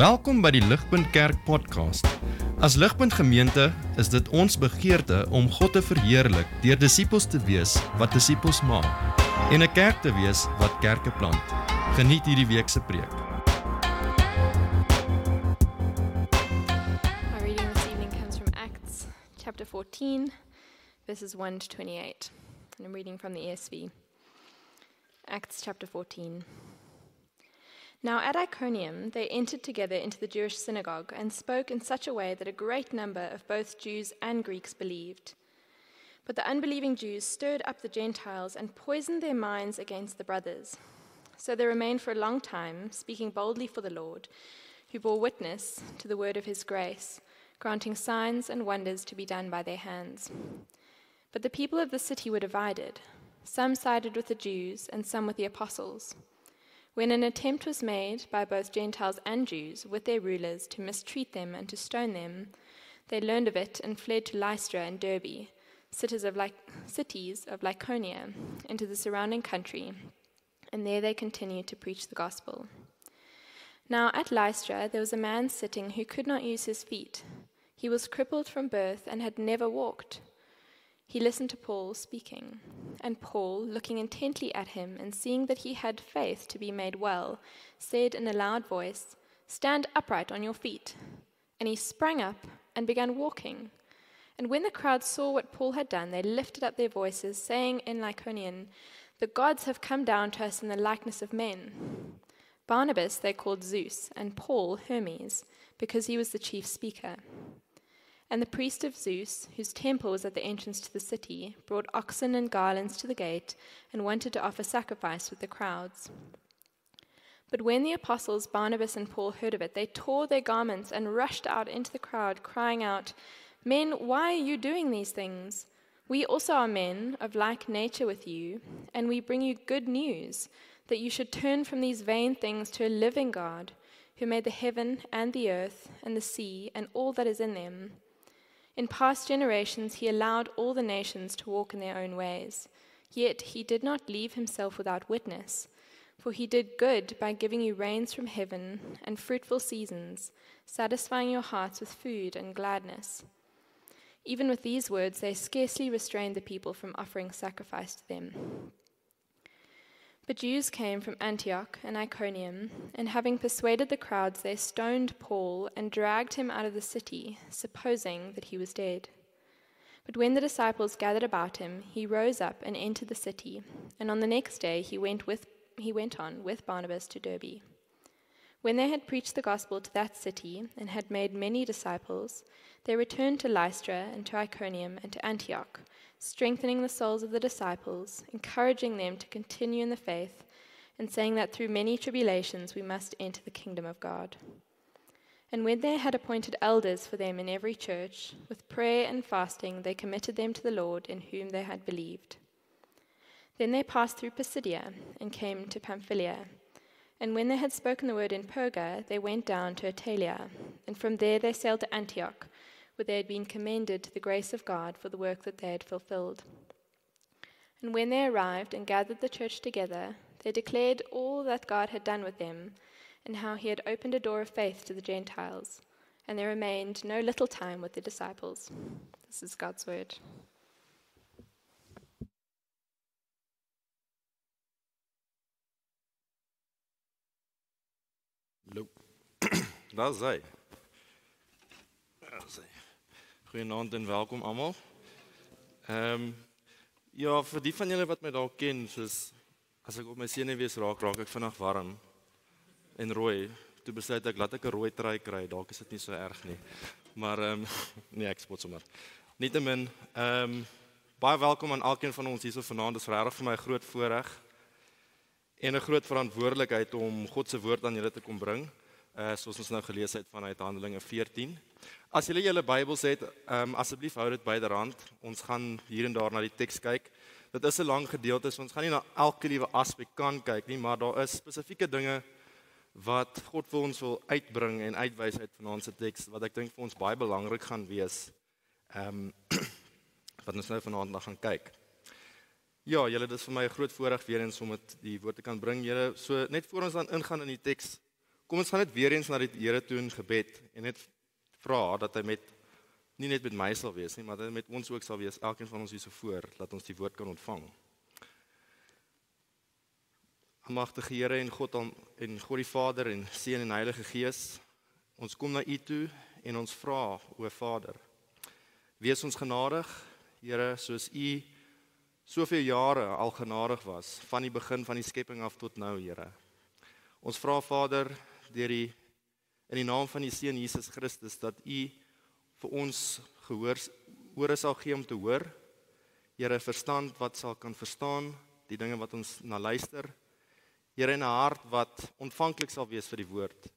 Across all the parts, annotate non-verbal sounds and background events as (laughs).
Welkom by die Ligpunt Kerk podcast. As Ligpunt Gemeente is dit ons begeerte om God te verheerlik deur disippels te wees wat disippels maak en 'n kerk te wees wat kerke plant. Geniet hierdie week se preek. Our reading this evening comes from Acts chapter 14, verses 1 to 28. And I'm reading from the ESV. Acts chapter 14. Now at Iconium they entered together into the Jewish synagogue and spoke in such a way that a great number of both Jews and Greeks believed. But the unbelieving Jews stirred up the Gentiles and poisoned their minds against the brothers. So they remained for a long time, speaking boldly for the Lord, who bore witness to the word of his grace, granting signs and wonders to be done by their hands. But the people of the city were divided. Some sided with the Jews and some with the apostles. When an attempt was made by both Gentiles and Jews with their rulers to mistreat them and to stone them, they learned of it and fled to Lystra and Derbe, cities of, Ly- cities of Lycaonia, into the surrounding country, and there they continued to preach the gospel. Now at Lystra there was a man sitting who could not use his feet. He was crippled from birth and had never walked. He listened to Paul speaking, and Paul, looking intently at him and seeing that he had faith to be made well, said in a loud voice, Stand upright on your feet. And he sprang up and began walking. And when the crowd saw what Paul had done, they lifted up their voices, saying in Lycaonian, The gods have come down to us in the likeness of men. Barnabas they called Zeus, and Paul Hermes, because he was the chief speaker. And the priest of Zeus, whose temple was at the entrance to the city, brought oxen and garlands to the gate and wanted to offer sacrifice with the crowds. But when the apostles Barnabas and Paul heard of it, they tore their garments and rushed out into the crowd, crying out, Men, why are you doing these things? We also are men of like nature with you, and we bring you good news that you should turn from these vain things to a living God, who made the heaven and the earth and the sea and all that is in them. In past generations, he allowed all the nations to walk in their own ways. Yet he did not leave himself without witness, for he did good by giving you rains from heaven and fruitful seasons, satisfying your hearts with food and gladness. Even with these words, they scarcely restrained the people from offering sacrifice to them. But Jews came from Antioch and Iconium, and having persuaded the crowds, they stoned Paul and dragged him out of the city, supposing that he was dead. But when the disciples gathered about him, he rose up and entered the city, and on the next day he went, with, he went on with Barnabas to Derbe. When they had preached the gospel to that city and had made many disciples, they returned to Lystra and to Iconium and to Antioch strengthening the souls of the disciples, encouraging them to continue in the faith, and saying that through many tribulations we must enter the kingdom of God. And when they had appointed elders for them in every church, with prayer and fasting they committed them to the Lord in whom they had believed. Then they passed through Pisidia and came to Pamphylia. And when they had spoken the word in Perga, they went down to Attalia, and from there they sailed to Antioch where they had been commended to the grace of God for the work that they had fulfilled. And when they arrived and gathered the church together, they declared all that God had done with them, and how he had opened a door of faith to the Gentiles. And they remained no little time with the disciples. This is God's word. Loop. Daar's hy. Daar's hy. Goeienaand en welkom almal. Ehm um, ja, vir die van julle wat my dalk ken, soos as ek op my senuwees raak, raak ek vinnig warm en rooi. Toe besluit ek laat ek 'n rooi trui kry, dalk is dit nie so erg nie. Maar ehm um, (laughs) nee, ek spot sommer. Nietemin, ehm um, baie welkom aan elkeen van ons hierso vanaand. Dit is regtig vir my 'n groot voorreg en 'n groot verantwoordelikheid om God se woord aan julle te kom bring. Uh soos ons nou gelees het vanuit Handelinge 14. As julle julle Bybels het, um, asseblief hou dit byderhand. Ons gaan hier en daar na die teks kyk. Dit is 'n lang gedeelte, so ons gaan nie na elke liewe aspek kan kyk nie, maar daar is spesifieke dinge wat God vir ons wil uitbring en uitwys uit vanaand se teks wat ek dink vir ons baie belangrik gaan wees. Ehm um, (clears throat) wat ons nou vanaand na gaan kyk. Ja, julle dis vir my 'n groot voorreg weer eens om dit die woord te kan bring. Julle so net voor ons dan ingaan in die teks kom ons gaan net weer eens na die Here toe in gebed en net vra dat hy met nie net met my sal wees nie, maar dat hy met ons ook sal wees, elkeen van ons hier so voor, dat ons die woord kan ontvang. Magtige Here en God en God die Vader en Seun en Heilige Gees, ons kom na U toe en ons vra, o Vader, wees ons genadig, Here, soos U soveel jare al genadig was van die begin van die skepping af tot nou, Here. Ons vra Vader deur die in die naam van die Seun Jesus Christus dat U vir ons gehoor ore sal gee om te hoor. Here, verstand wat sal kan verstaan die dinge wat ons na luister. Here, 'n hart wat ontvanklik sal wees vir die woord.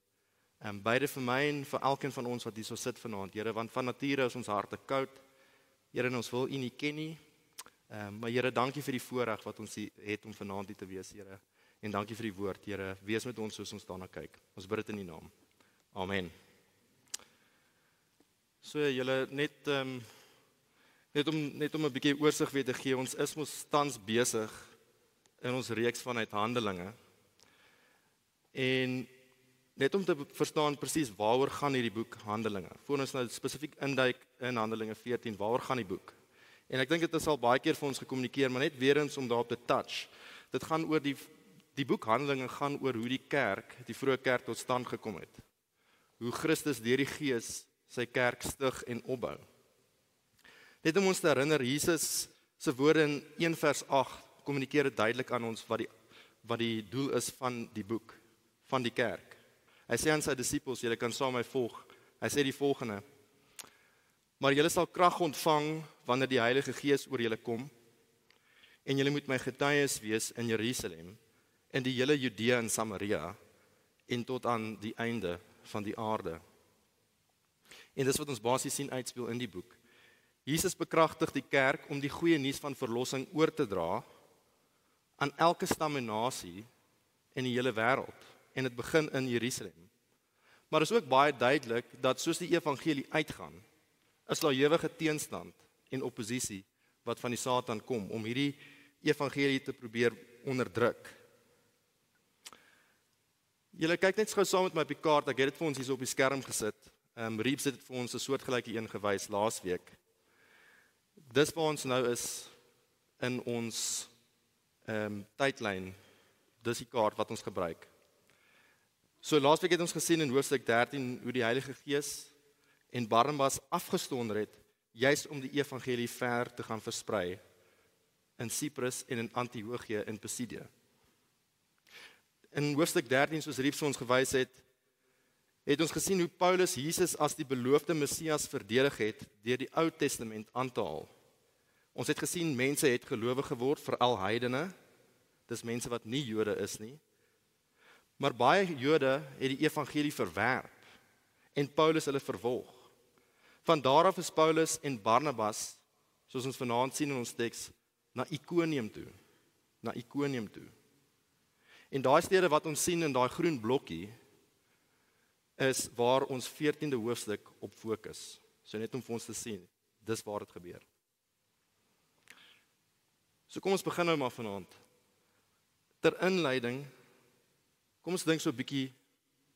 En beide vir my en vir elkeen van ons wat hierso sit vanaand, Here, want van nature is ons harte koud. Here, ons wil U nie ken nie. Ehm um, maar Here, dankie vir die voorreg wat ons het om vanaand hier te wees, Here. En dankie vir die woord, Here. Wees met ons soos ons daarna kyk. Ons bid dit in U naam. Amen. So julle net ehm um, net om net om 'n bietjie oorsig weer te gee. Ons is mos tans besig in ons reeks van uithandelinge. En net om te verstaan presies waaroor gaan hierdie boek Handelinge. Voordat ons nou spesifiek induik in Handelinge 14, waaroor gaan die boek? En ek dink dit is al baie keer vir ons gekommunikeer, maar net weer eens om daarop te touch. Dit gaan oor die die boek Handelinge gaan oor hoe die kerk, die vroeë kerk tot stand gekom het. Hoe Christus deur die Gees sy kerk stig en opbou. Net om ons te herinner, Jesus se woorde in 1 vers 8 kommunikeer dit duidelik aan ons wat die wat die doel is van die boek van die kerk. Hy sê aan sy disippels, julle kan saam my volg. Hy sê die volgende: Maar julle sal krag ontvang wanneer die Heilige Gees oor julle kom en julle moet my getuies wees in Jerusalem en die hele Judea en Samaria en tot aan die einde van die aarde. En dis wat ons basies sien uitspeel in die boek. Jesus bekragtig die kerk om die goeie nuus van verlossing oor te dra aan elke stam en nasie in die hele wêreld en dit begin in Jerusalem. Maar is ook baie duidelik dat soos die evangelie uitgaan, is daar ewige teenstand en oppositie wat van die Satan kom om hierdie evangelie te probeer onderdruk. Julle kyk net gou saam met my op die kaart. Ek het dit vir ons hier op die skerm gesit. Ehm um, Reeps het dit vir ons 'n soortgelyke een gewys laasweek. Dis waar ons nou is in ons ehm um, tydlyn. Dis die kaart wat ons gebruik. So laasweek het ons gesien in hoofstuk 13 hoe die Heilige Gees en Barnabas afgestonder het juis om die evangelie ver te gaan versprei in Siprus en in Antiochië in Pisidia. In hoofstuk 13 soos Rief ons gewys het, het ons gesien hoe Paulus Jesus as die beloofde Messias verdedig het deur die Ou Testament aan te haal. Ons het gesien mense het gelowig geword, veral heidene. Dis mense wat nie Jode is nie. Maar baie Jode het die evangelie verwerp en Paulus hulle vervolg. Van daar af is Paulus en Barnabas, soos ons vanaand sien in ons teks, na Ikonium toe. Na Ikonium toe. En daai stede wat ons sien in daai groen blokkie is waar ons 14de hoofstuk op fokus. So net om vir ons te sien, dis waar dit gebeur. So kom ons begin nou maar vanaand. Ter inleiding kom ons dink so 'n bietjie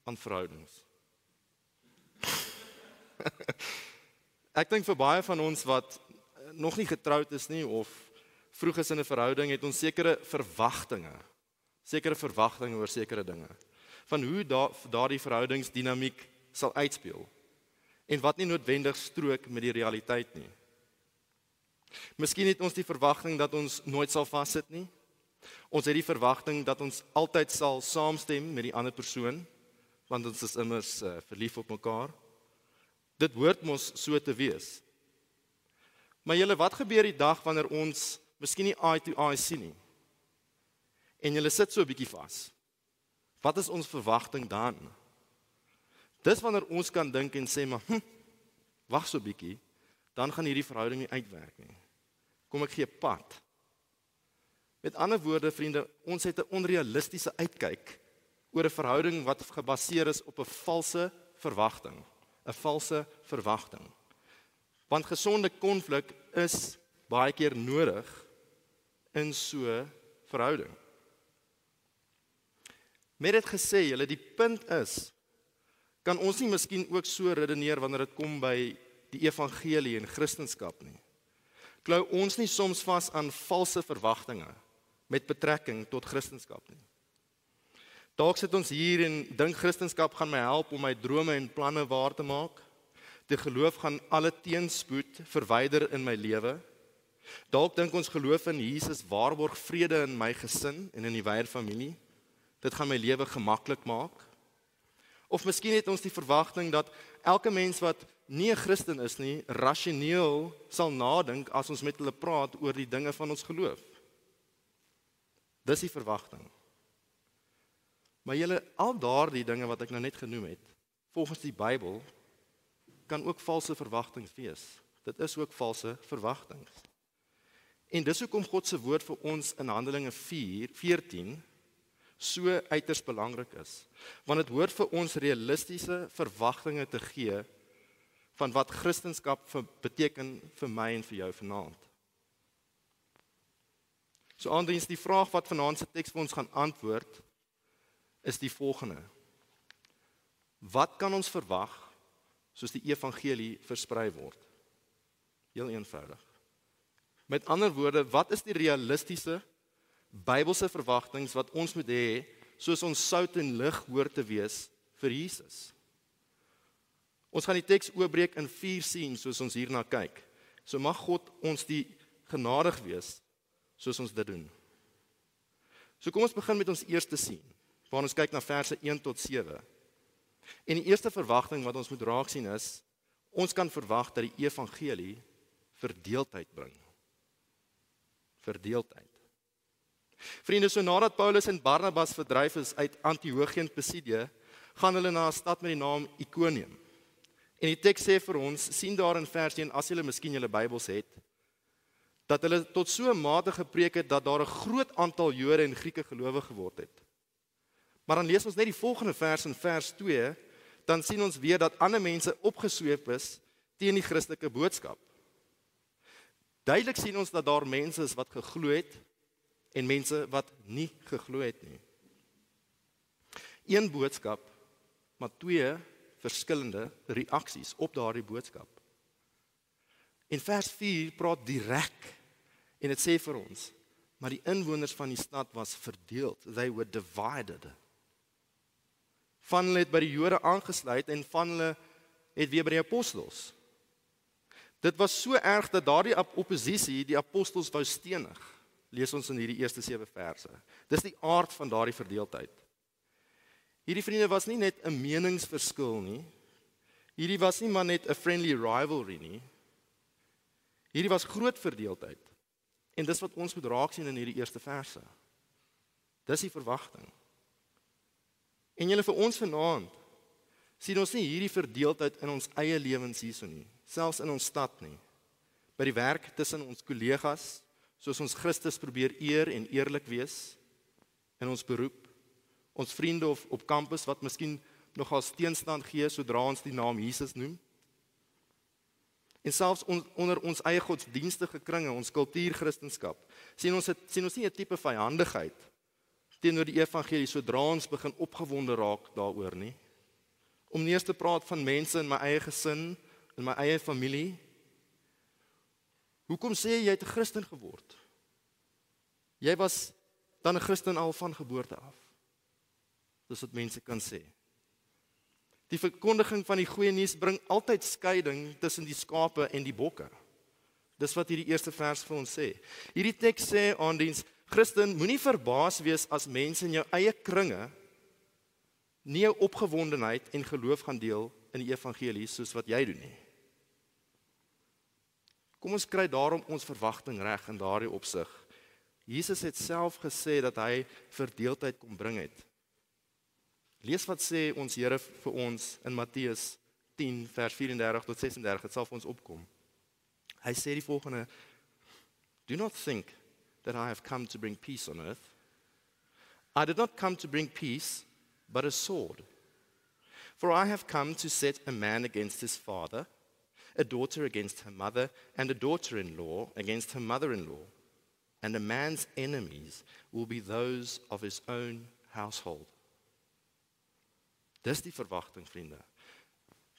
aan verhoudings. (laughs) Ek dink vir baie van ons wat nog nie getroud is nie of vroeg is in 'n verhouding, het ons sekere verwagtinge. Sekere verwagtinge oor sekere dinge. Van hoe daardie verhoudingsdinamiek sal uitspeel en wat nie noodwendig strook met die realiteit nie. Miskien het ons die verwagting dat ons nooit sal vassit nie. Ons het die verwagting dat ons altyd sal saamstem met die ander persoon want ons is immers uh, verlief op mekaar. Dit hoort mos so te wees. Maar julle, wat gebeur die dag wanneer ons miskien nie eye to eye sien nie? En julle sit so 'n bietjie vas. Wat is ons verwagting dan? Dis wanneer ons kan dink en sê maar, hm, wag so 'n bietjie, dan gaan hierdie verhouding nie uitwerk nie. Kom ek gee pad. Met ander woorde, vriende, ons het 'n onrealistiese uitkyk oor 'n verhouding wat gebaseer is op 'n valse verwagting. 'n valse verwagting. Want gesonde konflik is baie keer nodig in so verhouding. Met dit gesê, julle die punt is kan ons nie miskien ook so redeneer wanneer dit kom by die evangelie en Christendom nie. Klou ons nie soms vas aan valse verwagtinge met betrekking tot Christendom nie. Dalk sit ons hier en dink Christendom gaan my help om my drome en planne waar te maak. Die geloof gaan alle teenspoed verwyder in my lewe. Dalk dink ons geloof in Jesus waarborg vrede in my gesin en in die wyeer familie. Dit gaan my lewe gemaklik maak. Of miskien het ons die verwagting dat elke mens wat nie 'n Christen is nie, rasioneel sal nadink as ons met hulle praat oor die dinge van ons geloof. Dis die verwagting. Maar julle al daardie dinge wat ek nou net genoem het, volgens die Bybel kan ook valse verwagtinge wees. Dit is ook valse verwagtinge. En dis hoekom God se woord vir ons in Handelinge 4:14 so uiters belangrik is. Want dit hoort vir ons realistiese verwagtinge te gee van wat Christendom vir beteken vir my en vir jou vanaand. So aandiens die vraag wat vanaand se teks vir ons gaan antwoord is die volgende. Wat kan ons verwag soos die evangelie versprei word? Heel eenvoudig. Met ander woorde, wat is die realistiese Bybelse verwagtinge wat ons moet hê soos ons sout en lig hoort te wees vir Jesus. Ons gaan die teks oopbreek in 4 sien soos ons hierna kyk. So mag God ons die genadig wees soos ons dit doen. So kom ons begin met ons eerste sien. Waar ons kyk na verse 1 tot 7. En die eerste verwagting wat ons moet raak sien is ons kan verwag dat die evangelie verdeeldheid bring. Verdeeldheid. Vriende, so nadat Paulus en Barnabas verdryf is uit Antiochië en Pisidie, gaan hulle na 'n stad met die naam Ikonium. En die teks sê vir ons, sien daar in vers 1 as julle miskien julle Bybels het, dat hulle tot so 'n mate gepreek het dat daar 'n groot aantal Jode en Grieke gelowe geword het. Maar dan lees ons net die volgende vers in vers 2, dan sien ons weer dat ander mense opgesweep is teen die Christelike boodskap. Duidelik sien ons dat daar mense is wat geglo het en mense wat nie geglo het nie. Een boodskap, maar twee verskillende reaksies op daardie boodskap. In vers 4 praat direk en dit sê vir ons, maar die inwoners van die stad was verdeel. They were divided. Van hulle het by die Jode aangesluit en van hulle het weer by die apostels. Dit was so erg dat daardie oppositie die apostels wou stenig lees ons in hierdie eerste 7 verse. Dis die aard van daardie verdeeldheid. Hierdie vriende was nie net 'n meningsverskil nie. Hierdie was nie maar net 'n friendly rivalry nie. Hierdie was groot verdeeldheid. En dis wat ons moet raak sien in hierdie eerste verse. Dis die verwagting. En julle vir ons vanaand sien ons nie hierdie verdeeldheid in ons eie lewens hierso nie, selfs in ons stad nie. By die werk tussen ons kollegas, soos ons Christus probeer eer en eerlik wees in ons beroep, ons vriende of op kampus wat miskien nogal teenstand gee sodra ons die naam Jesus noem. En selfs on, onder ons eie godsdienstige kringe, ons kultuur Christendom, sien ons het, sien ons nie 'n tipe vyandigheid teenoor die evangelie sodra ons begin opgewonde raak daaroor nie. Om nie eens te praat van mense in my eie gesin, in my eie familie Hoekom sê jy jy het 'n Christen geword? Jy was dan 'n Christen al van geboorte af. Dis wat mense kan sê. Die verkondiging van die goeie nuus bring altyd skeiding tussen die skape en die bokke. Dis wat hierdie eerste vers vir ons sê. Hierdie teks sê aandiens Christen moenie verbaas wees as mense in jou eie kringe nie jou opgewondenheid en geloof gaan deel in die evangelie soos wat jy doen nie. Kom ons kry daarom ons verwagting reg in daardie opsig. Jesus het self gesê dat hy verdeeldheid kom bring het. Lees wat sê ons Here vir ons in Matteus 10 vers 34 tot 36, dit sal vir ons opkom. Hy sê die volgende: Do not think that I have come to bring peace on earth. I did not come to bring peace, but a sword. For I have come to set a man against his father a daughter against her mother, and a daughter in law against her mother in law. And a man's enemies will be those of his own household. Dis die verwagting, vriende.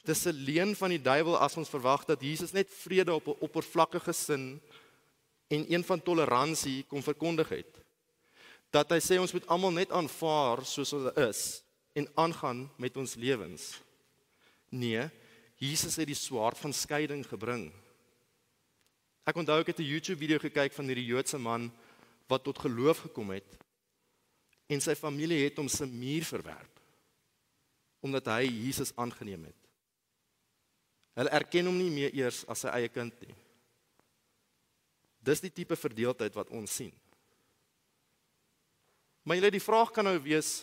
Dis 'n leuen van die duiwel as ons verwag dat Jesus net vrede op 'n oppervlakkige sin en een van toleransie kom verkondig het. Dat hy sê ons moet almal net aanvaar soos hulle is en aangaan met ons lewens. Nee, Jesus het die swaard van skeiding gebring. Ek onthou ek het 'n YouTube video gekyk van hierdie Joodse man wat tot geloof gekom het en sy familie het hom se muur verwerp omdat hy Jesus aangeneem het. Hulle erken hom nie meer eers as sy eie kind nie. Dis die tipe verdeeldheid wat ons sien. Maar jy lê die vraag kan nou wees,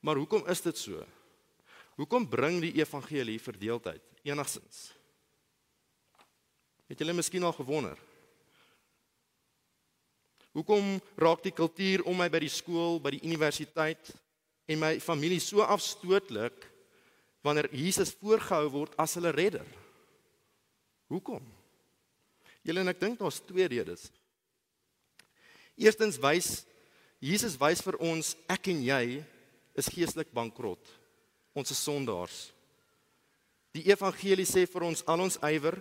maar hoekom is dit so? Hoekom bring die evangelie verdeeldheid enigsins? Het julle miskien al gewonder? Hoekom raak die kultuur om my by die skool, by die universiteit en my familie so afstootlik wanneer Jesus voorgehou word as hulle redder? Hoekom? Julle en ek dink daar's twee redes. Eerstens wys Jesus wys vir ons ek en jy is geestelik bankrot. Ons is sondaars. Die evangelie sê vir ons al ons ywer,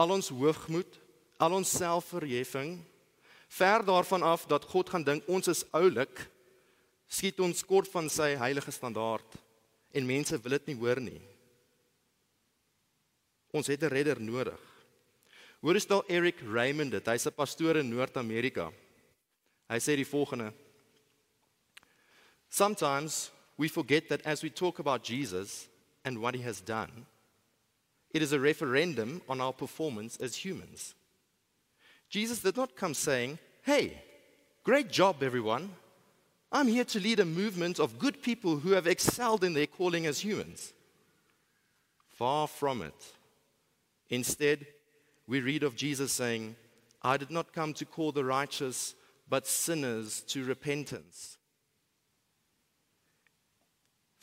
al ons hoogmoed, al ons selfverheffing ver daarvan af dat God gaan dink ons is oulik, skiet ons kort van sy heilige standaard en mense wil dit nie hoor nie. Ons het 'n redder nodig. Hoor eens daal Eric Raymond dit. Hy's 'n pastoor in Noord-Amerika. Hy sê die volgende: Sometimes we forget that as we talk about Jesus and what he has done, it is a referendum on our performance as humans. Jesus did not come saying, Hey, great job, everyone. I'm here to lead a movement of good people who have excelled in their calling as humans. Far from it. Instead, we read of Jesus saying, I did not come to call the righteous, but sinners to repentance.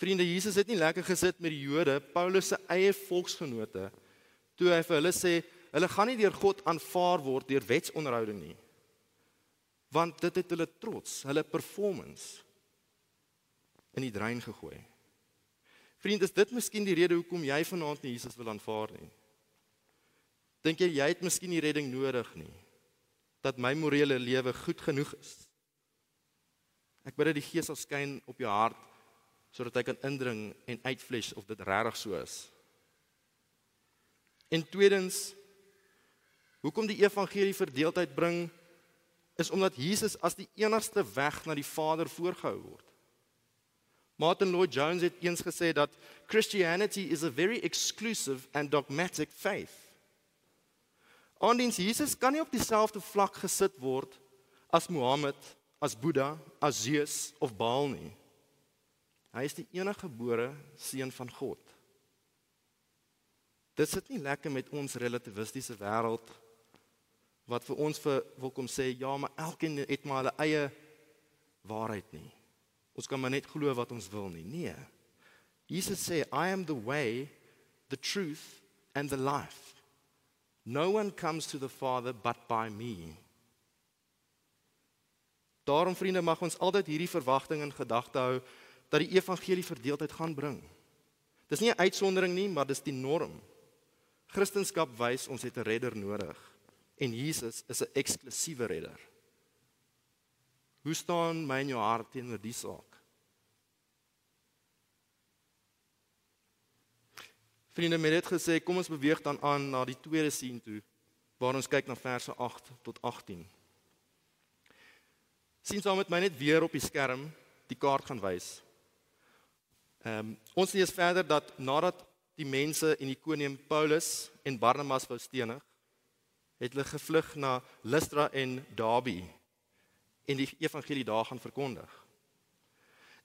Vriende, Jesus het nie lekker gesit met die Jode, Paulus se eie volksgenote, toe hy vir hulle sê, hulle gaan nie deur God aanvaar word deur wetsonderhouding nie. Want dit het hulle trots, hulle performance in die drein gegooi. Vriende, is dit miskien die rede hoekom jy vanaand nie Jesus wil aanvaar nie? Dink jy jy het miskien die redding nodig nie? Dat my morele lewe goed genoeg is? Ek bid dat die Gees sal skyn op jou hart sodat hy kan indring en uitflesh of dit regtig so is. En tweedens hoekom die evangelie verdeeldheid bring is omdat Jesus as die enigste weg na die Vader voorgehou word. Martin Lloyd Jones het eens gesê dat Christianity is a very exclusive and dogmatic faith. Ondiens Jesus kan nie op dieselfde vlak gesit word as Mohammed, as Boeddha, as Zeus of Baal nie. Hy is die enige gebore seun van God. Dit sit nie lekker met ons relativistiese wêreld wat vir ons vir wil kom sê ja, maar elkeen het maar hulle eie waarheid nie. Ons kan maar net glo wat ons wil nie. Nee. Jesus sê I am the way, the truth and the life. No one comes to the Father but by me. Daarom vriende mag ons altyd hierdie verwagting in gedagte hou dat die evangelie verdeeldheid gaan bring. Dis nie 'n uitsondering nie, maar dis die norm. Christendom wys ons het 'n redder nodig en Jesus is 'n eksklusiewe redder. Hoe staan my in jou hart teenoor die saak? Vriende, met dit gesê, kom ons beweeg dan aan na die tweede sien toe waar ons kyk na verse 8 tot 18. Sien saam met my net weer op die skerm die kaart gaan wys. Ehm um, ons lees verder dat nadat die mense in Ikonium Paulus en Barnabas wou stenig, het hulle gevlug na Lystra en Derbe en die evangelie daar gaan verkondig.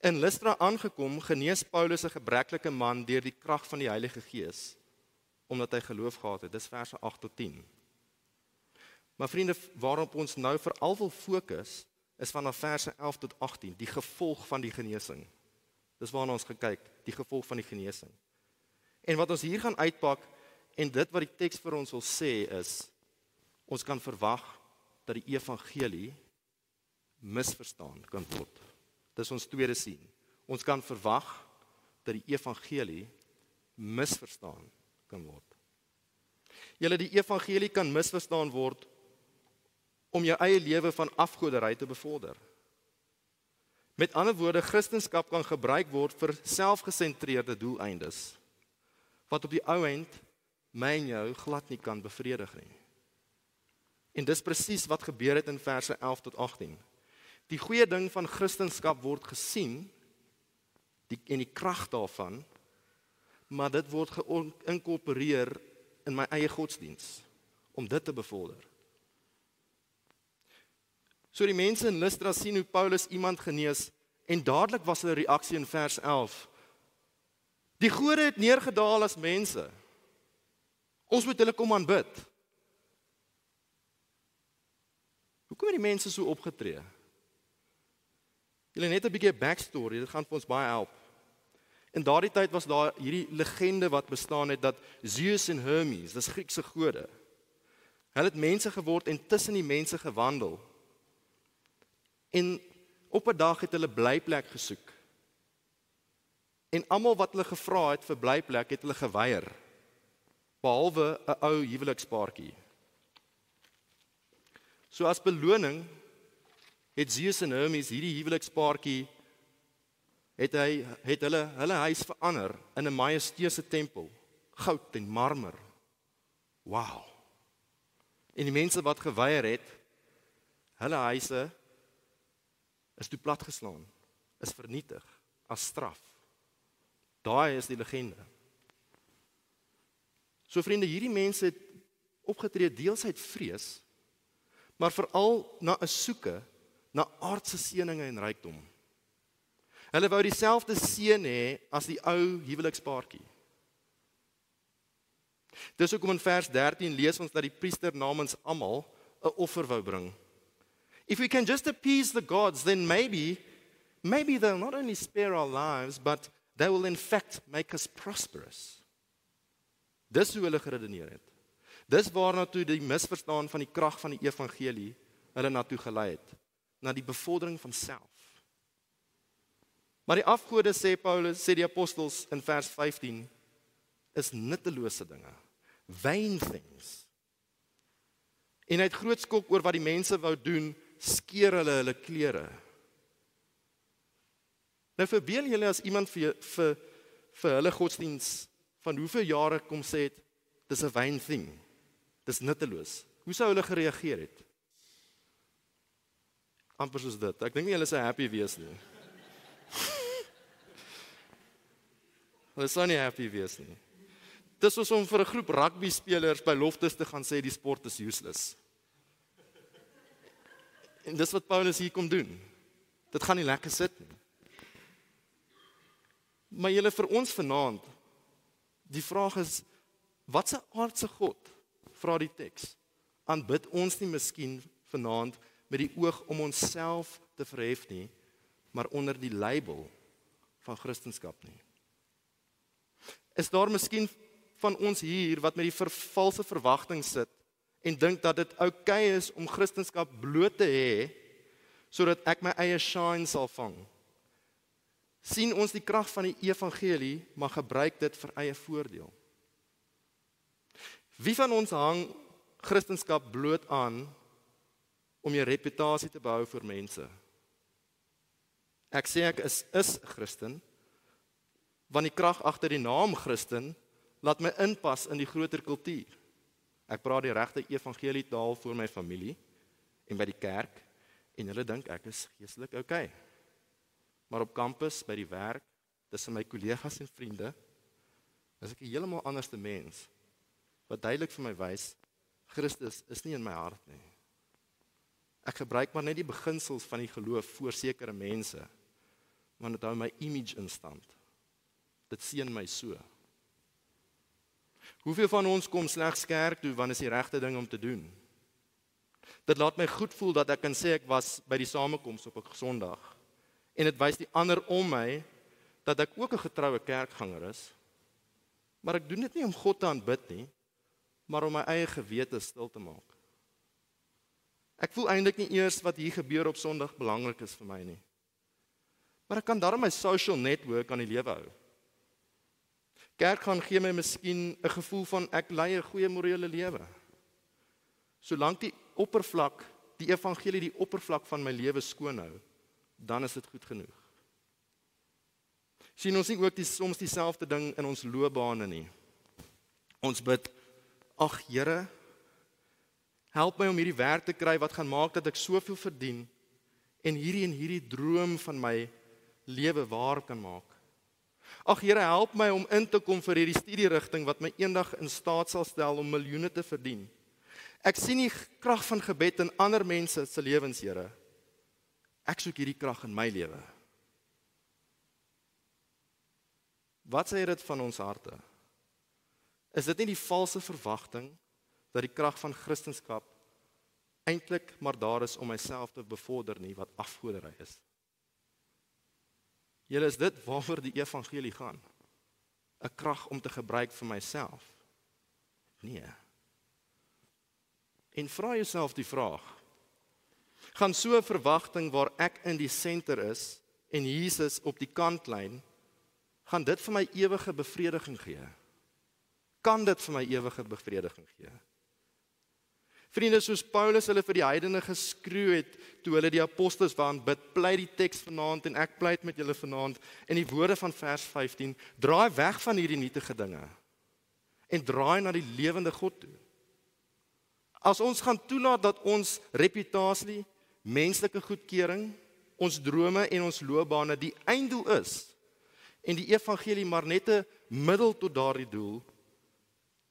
In Lystra aangekom, genees Paulus 'n gebreklike man deur die krag van die Heilige Gees omdat hy geloof gehad het. Dis verse 8 tot 10. Maar vriende, waarop ons nou veral wil fokus, is vanaf verse 11 tot 18, die gevolg van die genesing. Dis waarna ons gekyk, die gevolg van die genesing. En wat ons hier gaan uitpak en dit wat die teks vir ons wil sê is ons kan verwag dat die evangelie misverstaan kan word. Dis ons tweede sien. Ons kan verwag dat die evangelie misverstaan kan word. Julle die evangelie kan misverstaan word om jou eie lewe van afgoderry te bevorder. Met ander woorde, Christendom kan gebruik word vir selfgesentreerde doeleindes wat op die ou end my en jou glad nie kan bevredig nie. En dis presies wat gebeur het in verse 11 tot 18. Die goeie ding van Christendom word gesien die en die krag daarvan maar dit word geïnkorporeer in my eie godsdiens om dit te bevorder. So die mense in Lystra sien hoe Paulus iemand genees en dadelik was hulle reaksie in vers 11. Die gode het neergedaal as mense. Ons moet hulle kom aanbid. Hoekom het die mense so opgetree? Julle net 'n bietjie backstory, dit gaan vir ons baie help. In daardie tyd was daar hierdie legende wat bestaan het dat Zeus en Hermes, dis Griekse gode. Hulle het mense geword en tussen die mense gewandel. En op 'n dag het hulle blyplek gesoek. En almal wat hulle gevra het vir blyplek, het hulle geweier. Behalwe 'n ou huwelikspaartjie. So as beloning het Zeus en Hermes hierdie huwelikspaartjie het hy het hulle hulle huis verander in 'n majesteuse tempel, goud en marmer. Wow. En die mense wat geweier het, hulle huise is toe platgeslaan, is vernietig as straf. Daai is die legende. So vriende, hierdie mense het opgetree deels uit vrees, maar veral na 'n soeke na aardse seëninge en rykdom. Hulle wou dieselfde seën hê as die ou huwelikspaartjie. Dis hoekom in vers 13 lees ons dat die priester namens almal 'n offer wou bring. If we can just appease the gods, then maybe maybe they'll not only spare our lives, but they will in fact make us prosperous. Dis hoe hulle geredeneer het. Dis waarna toe die misverstaan van die krag van die evangelie hulle na toe gelei het, na die bevordering van self. Maar die afgode sê Paulus, sê die apostels in vers 15 is nuttelose dinge. Vain things. En hy het groot skok oor wat die mense wou doen, skeer hulle hulle klere. Nou verbeel julle as iemand vir vir vir hulle godsdiens van hoeveel jare kom sê het dis 'n vain thing. Dis nutteloos. Hoe sou hulle gereageer het? amper soos dit. Ek dink nie hulle sou happy wees nie. (laughs) hulle sou nie happy wees nie. Dis soos om vir 'n groep rugby spelers by Loftus te gaan sê die sport is useless. En dis wat Paulus hier kom doen. Dit gaan nie lekker sit nie. Maar julle vir ons vanaand die vraag is watse aardse god vra die teks aanbid ons nie miskien vanaand met die oog om onsself te verhef nie maar onder die label van kristendom nie is daar miskien van ons hier wat met die vervalse verwagting sit en dink dat dit oukei okay is om kristendom bloot te hê sodat ek my eie shine sal vang. sien ons die krag van die evangelie maar gebruik dit vir eie voordeel. Wie van ons hang kristendom bloot aan om jou reputasie te behou vir mense? Ek sê ek is is Christen want die krag agter die naam Christen laat my inpas in die groter kultuur. Ek praat die regte evangelie taal vir my familie en by die kerk en hulle dink ek is geestelik oukei. Okay. Maar op kampus, by die werk, tussen my kollegas en vriende, is ek 'n heeltemal anderste mens wat duidelik vir my wys Christus is nie in my hart nie. Ek gebruik maar net die beginsels van die geloof voor sekere mense, want dit hou my image in stand. Dit seën my so. Hoeveel van ons kom slegs kerk toe wanneer is die regte ding om te doen? Dit laat my goed voel dat ek kan sê ek was by die samekoms op 'n Sondag. En dit wys die ander om my dat ek ook 'n getroue kerkganger is. Maar ek doen dit nie om God te aanbid nie, maar om my eie gewete stil te maak. Ek voel eintlik nie eers wat hier gebeur op Sondag belangrik is vir my nie. Maar ek kan darm my social network aan die lewe hou. Kerk gaan gee my miskien 'n gevoel van ek lei 'n goeie morele lewe. Solank die oppervlak, die evangelie die oppervlak van my lewe skoon hou, dan is dit goed genoeg. Sien ons nie ook die soms dieselfde ding in ons loopbane nie. Ons bid: "Ag Here, help my om hierdie werk te kry wat gaan maak dat ek soveel verdien en hierdie en hierdie droom van my lewe waar kan maak." Ag Here, help my om in te kom vir hierdie studierigting wat my eendag in staat sal stel om miljoene te verdien. Ek sien die krag van gebed in ander mense se lewens, Here. Ek soek hierdie krag in my lewe. Wat sê dit van ons harte? Is dit nie die valse verwagting dat die krag van Christendom eintlik maar daar is om myself te bevorder nie wat afgoderry is? Julle is dit waaroor die evangelie gaan. 'n Krag om te gebruik vir myself. Nee. En vra jouself die vraag: gaan so 'n verwagting waar ek in die senter is en Jesus op die kantlyn gaan dit vir my ewige bevrediging gee? Kan dit vir my ewige bevrediging gee? Vriende soos Paulus hulle vir die heidene geskreeu het toe hulle die apostels waan bid, pleit die teks vanaand en ek pleit met julle vanaand in die woorde van vers 15, draai weg van hierdie nietige dinge en draai na die lewende God toe. As ons gaan toelaat dat ons reputasie, menslike goedkeuring, ons drome en ons loopbane die einddoel is en die evangelie maar net 'n middel tot daardie doel,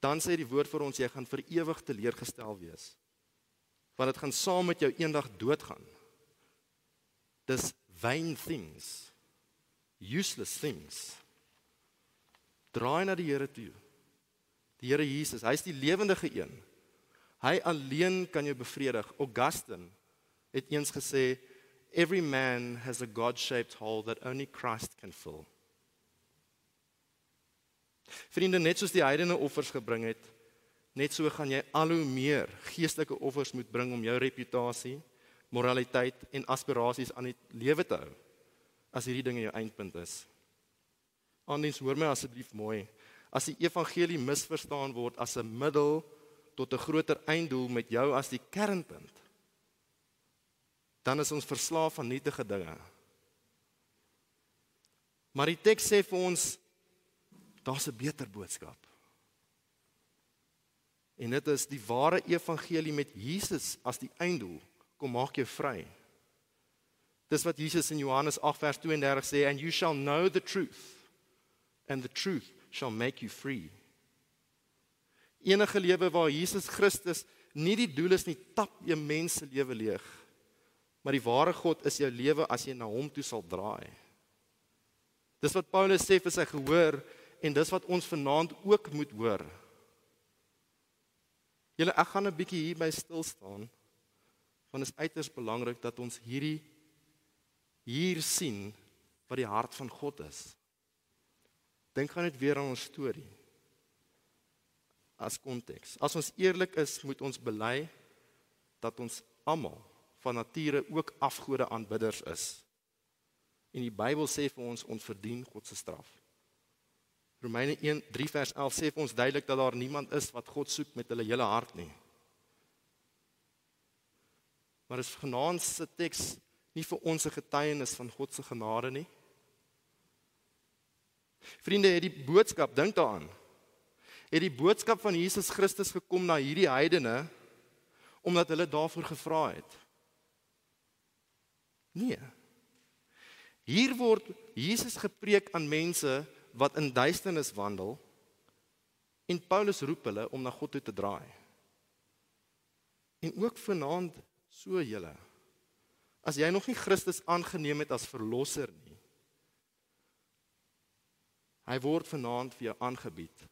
dan sê die woord vir ons jy gaan vir ewig teleurgestel wees. Want dit gaan saam met jou eendag doodgaan. Dis vain things. Useless things. Draai na die Here toe. Die Here Jesus, hy's die lewendige een. Hy alleen kan jou bevredig. Augustine het eens gesê every man has a god-shaped hole that only Christ can fill. Vriende, net soos die heidene offers gebring het, net so gaan jy al hoe meer geestelike offers moet bring om jou reputasie, moraliteit en aspirasies aan die lewe te hou. As hierdie ding jou eindpunt is. Anders hoor my asseblief mooi. As die evangelie misverstaan word as 'n middel tot 'n groter einddoel met jou as die kernpunt, dan is ons verslaaf aan nietige dinge. Maar die teks sê vir ons daar's 'n beter boodskap. En dit is die ware evangelie met Jesus as die einddoel kom maak jou vry. Dis wat Jesus in Johannes 8 vers 32 sê and you shall know the truth and the truth shall make you free. Enige lewe waar Jesus Christus nie die doel is nie, tap jy mense lewe leeg. Maar die ware God is jou lewe as jy na hom toe sal draai. Dis wat Paulus sê vir sy gehoor en dis wat ons vanaand ook moet hoor. Julle ek gaan 'n bietjie hier by stil staan want dit is uiters belangrik dat ons hierdie hier sien wat die hart van God is. Dink gaan net weer aan ons storie. As konteks. As ons eerlik is, moet ons bely dat ons almal van nature ook afgode aanbidders is. En die Bybel sê vir ons ons verdien God se straf. Romeine 1:3 vers 11 sê vir ons duidelik dat daar niemand is wat God soek met hulle hele hart nie. Maar is genaamd se teks nie vir ons 'n getuienis van God se genade nie. Vriende, het die boodskap, dink daaraan. Het die boodskap van Jesus Christus gekom na hierdie heidene omdat hulle daarvoor gevra het? Nee. Hier word Jesus gepreek aan mense wat in duisternis wandel en Paulus roep hulle om na God toe te draai. En ook vanaand so julle. As jy nog nie Christus aangeneem het as verlosser nie. Hy word vanaand vir jou aangebied.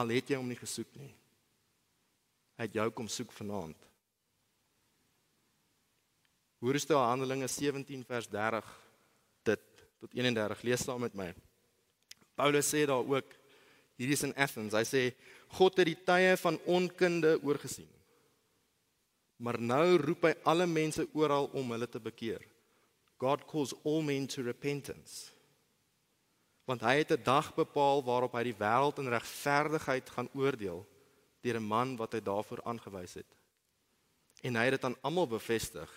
Al het jy hom nie gesoek nie. Hy het jou kom soek vanaand. Hoor is dit Handelinge 17 vers 30 dit tot 31 lees saam met my. Paulus sê daar ook hierdie is in Athens. Hy sê God het die tye van onkunde oorgesien. Maar nou roep hy alle mense oral om hulle te bekeer. God calls all men to repentance. Want hy het 'n dag bepaal waarop hy die wêreld in regverdigheid gaan oordeel deur 'n man wat hy daarvoor aangewys het. En hy het dit aan almal bevestig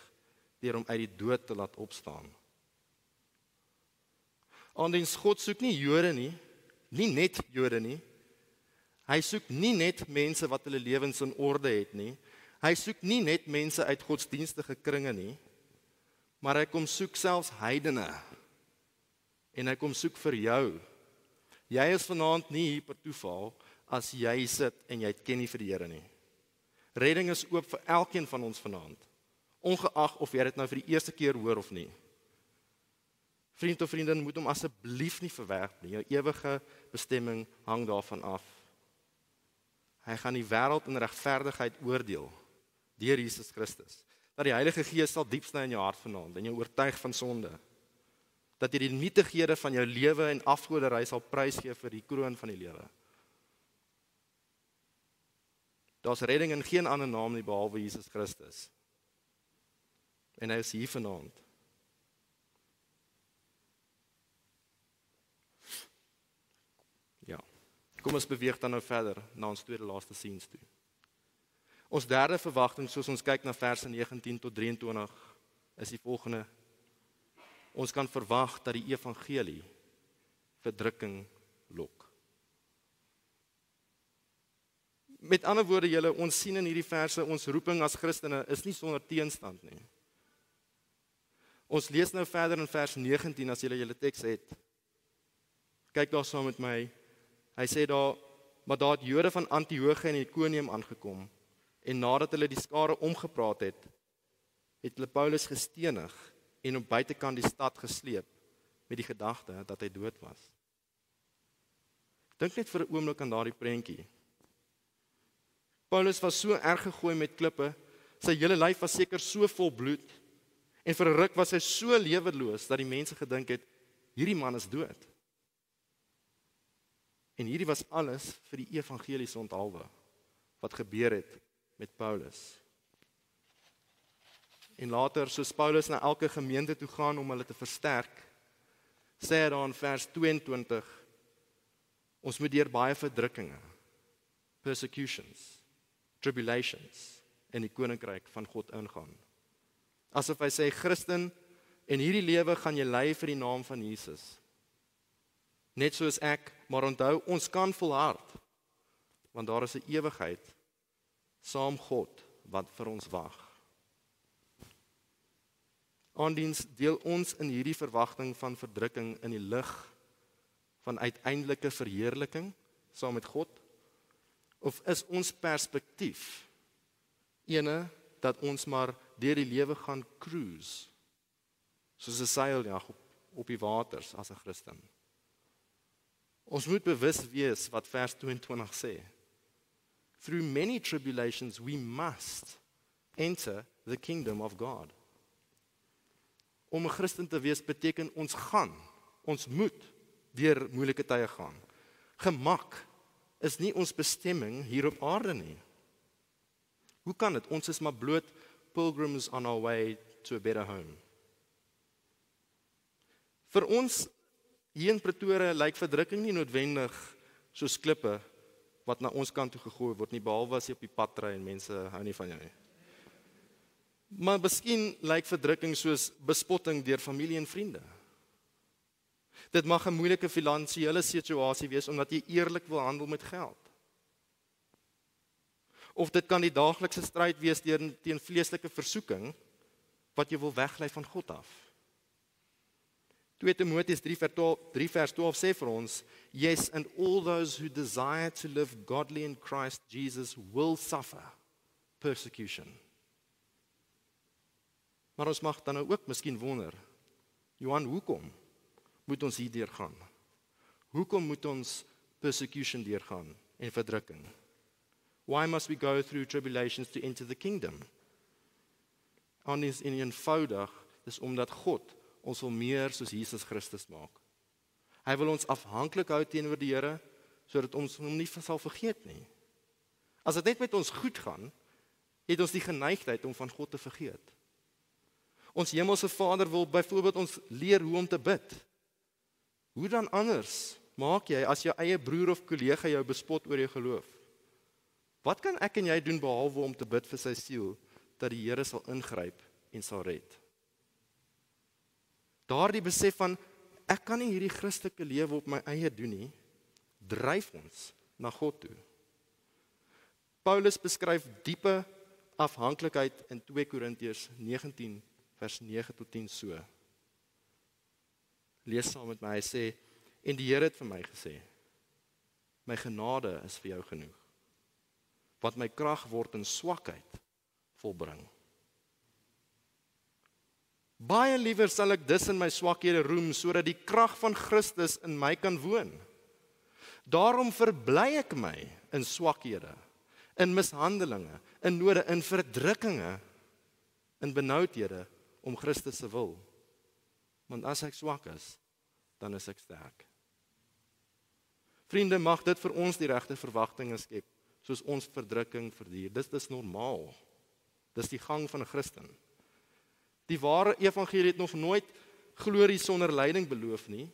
deur hom uit die dood te laat opstaan. Anders God soek nie Jode nie, nie net Jode nie. Hy soek nie net mense wat hulle lewens in orde het nie. Hy soek nie net mense uit godsdienstige kringe nie, maar hy kom soek selfs heidene. En hy kom soek vir jou. Jy is vanaand nie hier per toeval as jy sit en jy ken nie vir die Here nie. Redding is oop vir elkeen van ons vanaand, ongeag of jy dit nou vir die eerste keer hoor of nie. Vriend of vriendin, moet hom asseblief nie verwerp nie. Jou ewige bestemming hang daarvan af. Hy gaan die wêreld in regverdigheid oordeel deur Jesus Christus. Dat die Heilige Gees sal diep sny in jou hart vanaand en jou oortuig van sonde. Dat jy die nietighede van jou lewe en afgoderry sal prysgee vir die kroon van die lewe. Daar's redding in geen ander naam nie behalwe Jesus Christus. En hy is hier vanaand. Ja. Kom ons beweeg dan nou verder na ons tweede laaste scenes toe. Ons derde verwagting soos ons kyk na verse 19 tot 23 is die volgende. Ons kan verwag dat die evangelie verdrukking lok. Met ander woorde julle ons sien in hierdie verse ons roeping as Christene is nie sonder teenstand nie. Ons lees nou verder in vers 19 as julle julle teks het. Kyk daar saam met my. Hy sê daar maar daar het Jode van Antiochië en Ikonium aangekom en nadat hulle die skare omgepraat het, het hulle Paulus gestenig en op buitekant die stad gesleep met die gedagte dat hy dood was. Dink net vir 'n oomblik aan daardie prentjie. Paulus was so erg gegooi met klippe, sy hele lyf was seker so vol bloed en vir 'n ruk was hy so leweloos dat die mense gedink het hierdie man is dood. En hierdie was alles vir die evangeliese onthaalwe wat gebeur het met Paulus. En later soos Paulus na elke gemeente toe gaan om hulle te versterk, sê hy daar in vers 22 ons moet deur baie verdrukkinge persecutions tribulations in die koninkryk van God ingaan. Asof hy sê Christen en hierdie lewe gaan jy ly vir die naam van Jesus. Net soos ek, maar onthou ons kan volhard want daar is 'n ewigheid saam God wat vir ons wag. Aandiens deel ons in hierdie verwagting van verdrukking in die lig van uiteindelike verheerliking saam met God of is ons perspektief ene dat ons maar deur die lewe gaan cruise soos 'n seiljag op, op die waters as 'n Christen. Ons moet bewus wees wat vers 22 sê. Through many tribulations we must enter the kingdom of God. Om 'n Christen te wees beteken ons gaan, ons moet deur moeilike tye gaan. Gemak is nie ons bestemming hier op aarde nie. Hoe kan dit? Ons is maar bloot pilgrims on our way to a better home. Vir ons hier in Pretoria lyk verdrukking nie noodwendig soos klippe wat na ons kant toe gegooi word nie behalwe as jy op die pad ry en mense hou nie van jou nie. Maar miskien lyk verdrukking soos bespotting deur familie en vriende. Dit mag 'n moeilike finansiële situasie wees omdat jy eerlik wil handel met geld. Of dit kan die daaglikse stryd wees teen teen vleeslike versoeking wat jy wil weglei van God af. 2 Timoteus 3 vers 12, 3 vers 12 sê vir ons, yes and all those who desire to live godly in Christ Jesus will suffer persecution. Maar ons mag dan nou ook miskien wonder, Johan, hoekom? moet ons hier deurgaan? Hoekom moet ons persecution deurgaan en verdrukking? Why must we go through tribulations to enter the kingdom? Anders in 'n eenvoudig, dis omdat God ons wil meer soos Jesus Christus maak. Hy wil ons afhanklik hou teenoor die Here sodat ons hom nie sal vergeet nie. As dit net met ons goed gaan, het ons die geneigtheid om van God te vergeet. Ons hemelse Vader wil byvoorbeeld ons leer hoe om te bid. Hoe dan anders maak jy as jou eie broer of kollega jou bespot oor jou geloof? Wat kan ek en jy doen behalwe om te bid vir sy siel dat die Here sal ingryp en sal red? Daardie besef van ek kan nie hierdie Christelike lewe op my eie doen nie, dryf ons na God toe. Paulus beskryf diepe afhanklikheid in 2 Korintiërs 19 vers 9 tot 10 so. Lees saam met my. Hy sê en die Here het vir my gesê: My genade is vir jou genoeg. Wat my krag word in swakheid volbring. Baie liewer sal ek dus in my swakhede roem sodat die krag van Christus in my kan woon. Daarom verbly ek my in swakhede, in mishandelinge, in node, in verdrukkinge, in benoudhede om Christus se wil. Want as ek swak is, dan is ek sterk. Vriende, mag dit vir ons die regte verwagtinge skep, soos ons verdrukking verduur. Dis dis normaal. Dis die gang van 'n Christen. Die ware evangelie het nog nooit glorie sonder lyding beloof nie.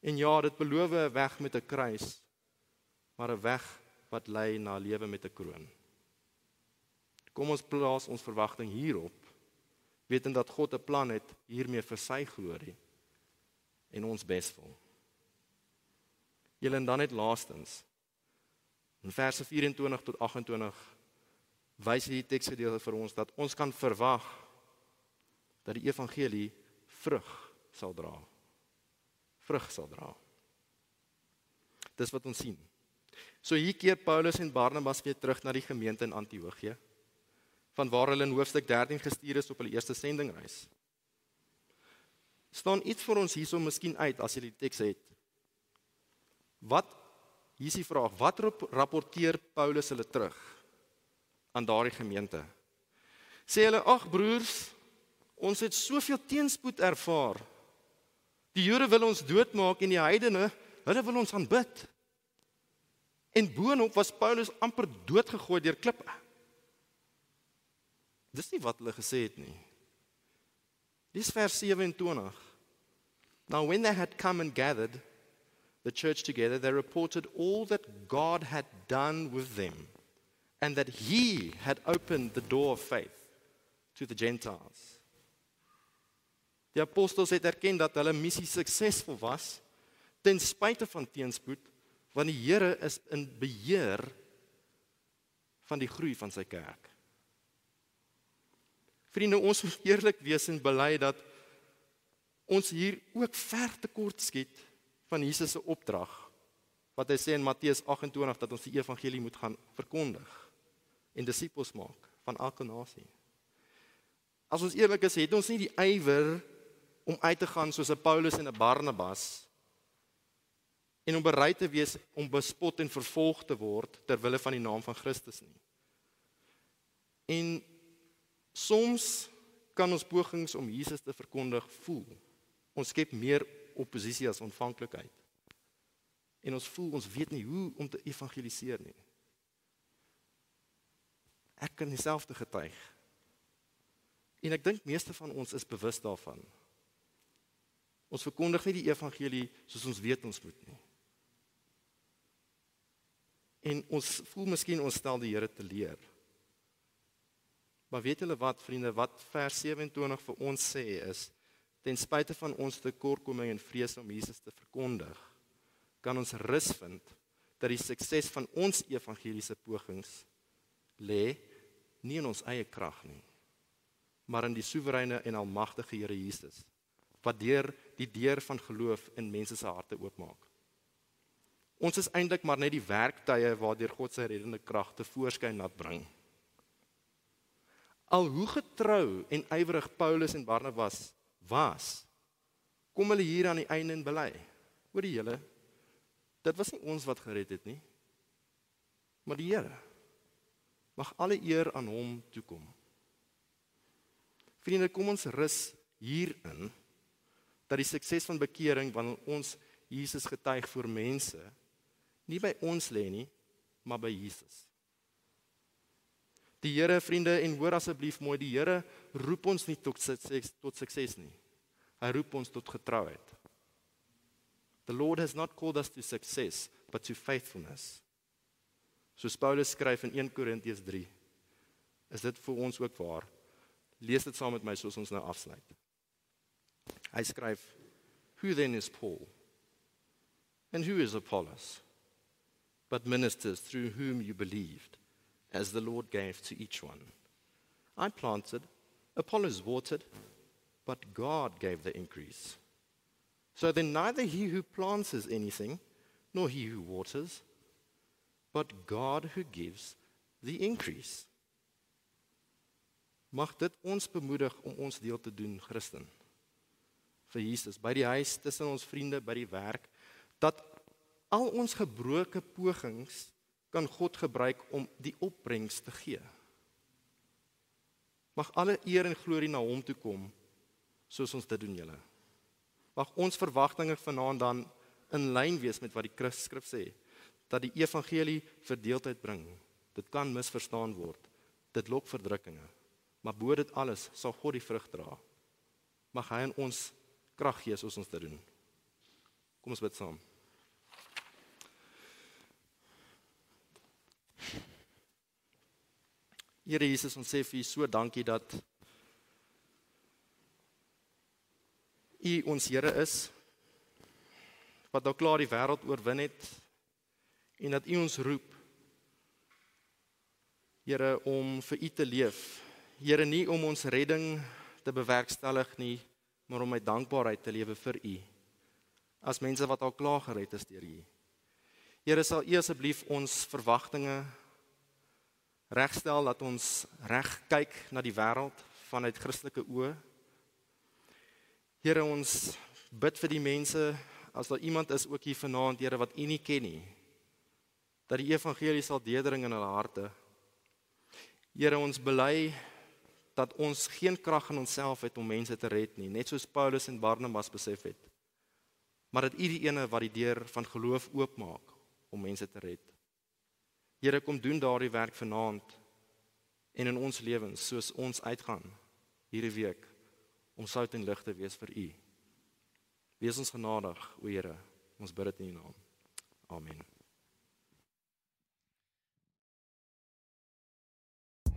En ja, dit beloof 'n weg met 'n kruis, maar 'n weg wat lei na lewe met 'n kroon. Kom ons plaas ons verwagting hierop, wetend dat God 'n plan het hiermee vir sy glorie en ons beswil. Julle en dan net laastens. In verse 24 tot 28 wys hierdie teksgedeelte vir ons dat ons kan verwag dat die evangelie vrug sal dra. Vrug sal dra. Dis wat ons sien. So hier keer Paulus en Barnabas weer terug na die gemeente in Antiochië van waar hulle in hoofstuk 13 gestuur is op hulle eerste sendingreis. staan iets vir ons hierso miskien uit as jy die teks het. Wat hier is die vraag, wat rapporteer Paulus hulle terug? Aan daardie gemeente. Sê hulle: "Ag broers, ons het soveel teenspoed ervaar. Die Jode wil ons doodmaak en die heidene, hulle wil ons aanbid." En boonop was Paulus amper doodgegooi deur klippe. Dis nie wat hulle gesê het nie. Dis vers 27. Now when they had come and gathered the church together, they reported all that God had done with them and that he had opened the door of faith to the Gentiles. Die apostels het erken dat hulle missie suksesvol was ten spyte van teenspoed want die Here is in beheer van die groei van sy kerk. Vriende, ons moet eerlik wees en bely dat ons hier ook ver tekort skiet van Jesus se opdrag wat hy sê in Matteus 28 dat ons die evangelie moet gaan verkondig en disippels maak van elke nasie. As ons eerlik is, het ons nie die ywer om uit te gaan soos 'n Paulus en 'n Barnabas en om bereid te wees om bespot en vervolg te word ter wille van die naam van Christus nie. En soms kan ons pogings om Jesus te verkondig voel. Ons skep meer oppositie as ontvanklikheid. En ons voel ons weet nie hoe om te evangeliseer nie. Ek kan dieselfde getuig. En ek dink meeste van ons is bewus daarvan. Ons verkondig nie die evangelie soos ons weet ons moet nie. En ons voel miskien ons stel die Here te leer. Maar weet julle wat vriende, wat vers 27 vir ons sê is ten spyte van ons tekortkominge en vrees om Jesus te verkondig, kan ons rus vind dat die sukses van ons evangeliese pogings lê nie in ons eie krag nie, maar in die soewereine en almagtige Here Jesus wat deur die deur van geloof in mense se harte oopmaak. Ons is eintlik maar net die werktuie waardeur God se reddende krag te voorskyn laat bring. Al hoe getrou en ywerig Paulus en Barnabas was, kom hulle hier aan die einde en bely. Oor die hele dit was nie ons wat gered het nie, maar die Here. Mag alle eer aan hom toe kom. Vriende, kom ons rus hierin dat die sukses van bekering wanneer ons Jesus getuig vir mense nie by ons lê nie, maar by Jesus. Die Here, vriende, en hoor asseblief mooi, die Here roep ons nie tot sukses tot sukses nie. Hy roep ons tot getrouheid. The Lord has not called us to success, but to faithfulness. Soos Paulus skryf in 1 Korintiërs 3, is dit vir ons ook waar. Lees dit saam met my soos ons nou afsluit. Hy skryf: Who then is Paul? And who is Apollos? But ministers through whom you believed, as the Lord gave to each one. I planted, Apollos watered, but God gave the increase. So then neither he who plants is anything, nor he who waters, but God who gives the increase. Mag dit ons bemoedig om ons deel te doen, Christen. Vir Jesus by die huis, tussen ons vriende, by die werk, dat al ons gebroke pogings kan God gebruik om die opbrengs te gee. Mag alle eer en glorie na hom toe kom soos ons dit doen julle. Mag ons verwagtinge vanaand dan in lyn wees met wat die Christskrif sê dat die evangelie verdeeldheid bring. Dit kan misverstaan word. Dit lok verdrukkinge. Maar bo dit alles sal God die vrug dra. Mag hy in ons krag gee soos ons dit doen. Kom ons bid saam. Here Jesus, ons sê vir U so dankie dat U ons Here is wat al klaar die wêreld oorwin het en dat U ons roep Here om vir U te leef. Here nie om ons redding te bewerkstellig nie, maar om met dankbaarheid te lewe vir U. As mense wat al klaar gered is deur U. Here sal U asseblief ons verwagtinge regstel dat ons reg kyk na die wêreld vanuit Christelike oë. Here ons bid vir die mense as daar iemand is ook hier vanaand Here wat U nie ken nie dat die evangelie sal deurdring in hulle harte. Here ons bely dat ons geen krag in onsself het om mense te red nie, net soos Paulus en Barnabas besef het. Maar dat U die ene wat die deur van geloof oopmaak om mense te red. Here kom doen daardie werk vanaand en in ons lewens soos ons uitgaan hierdie week om sout en lig te wees vir U. Wees ons genadig, o Here. Ons bid dit in U naam. Amen.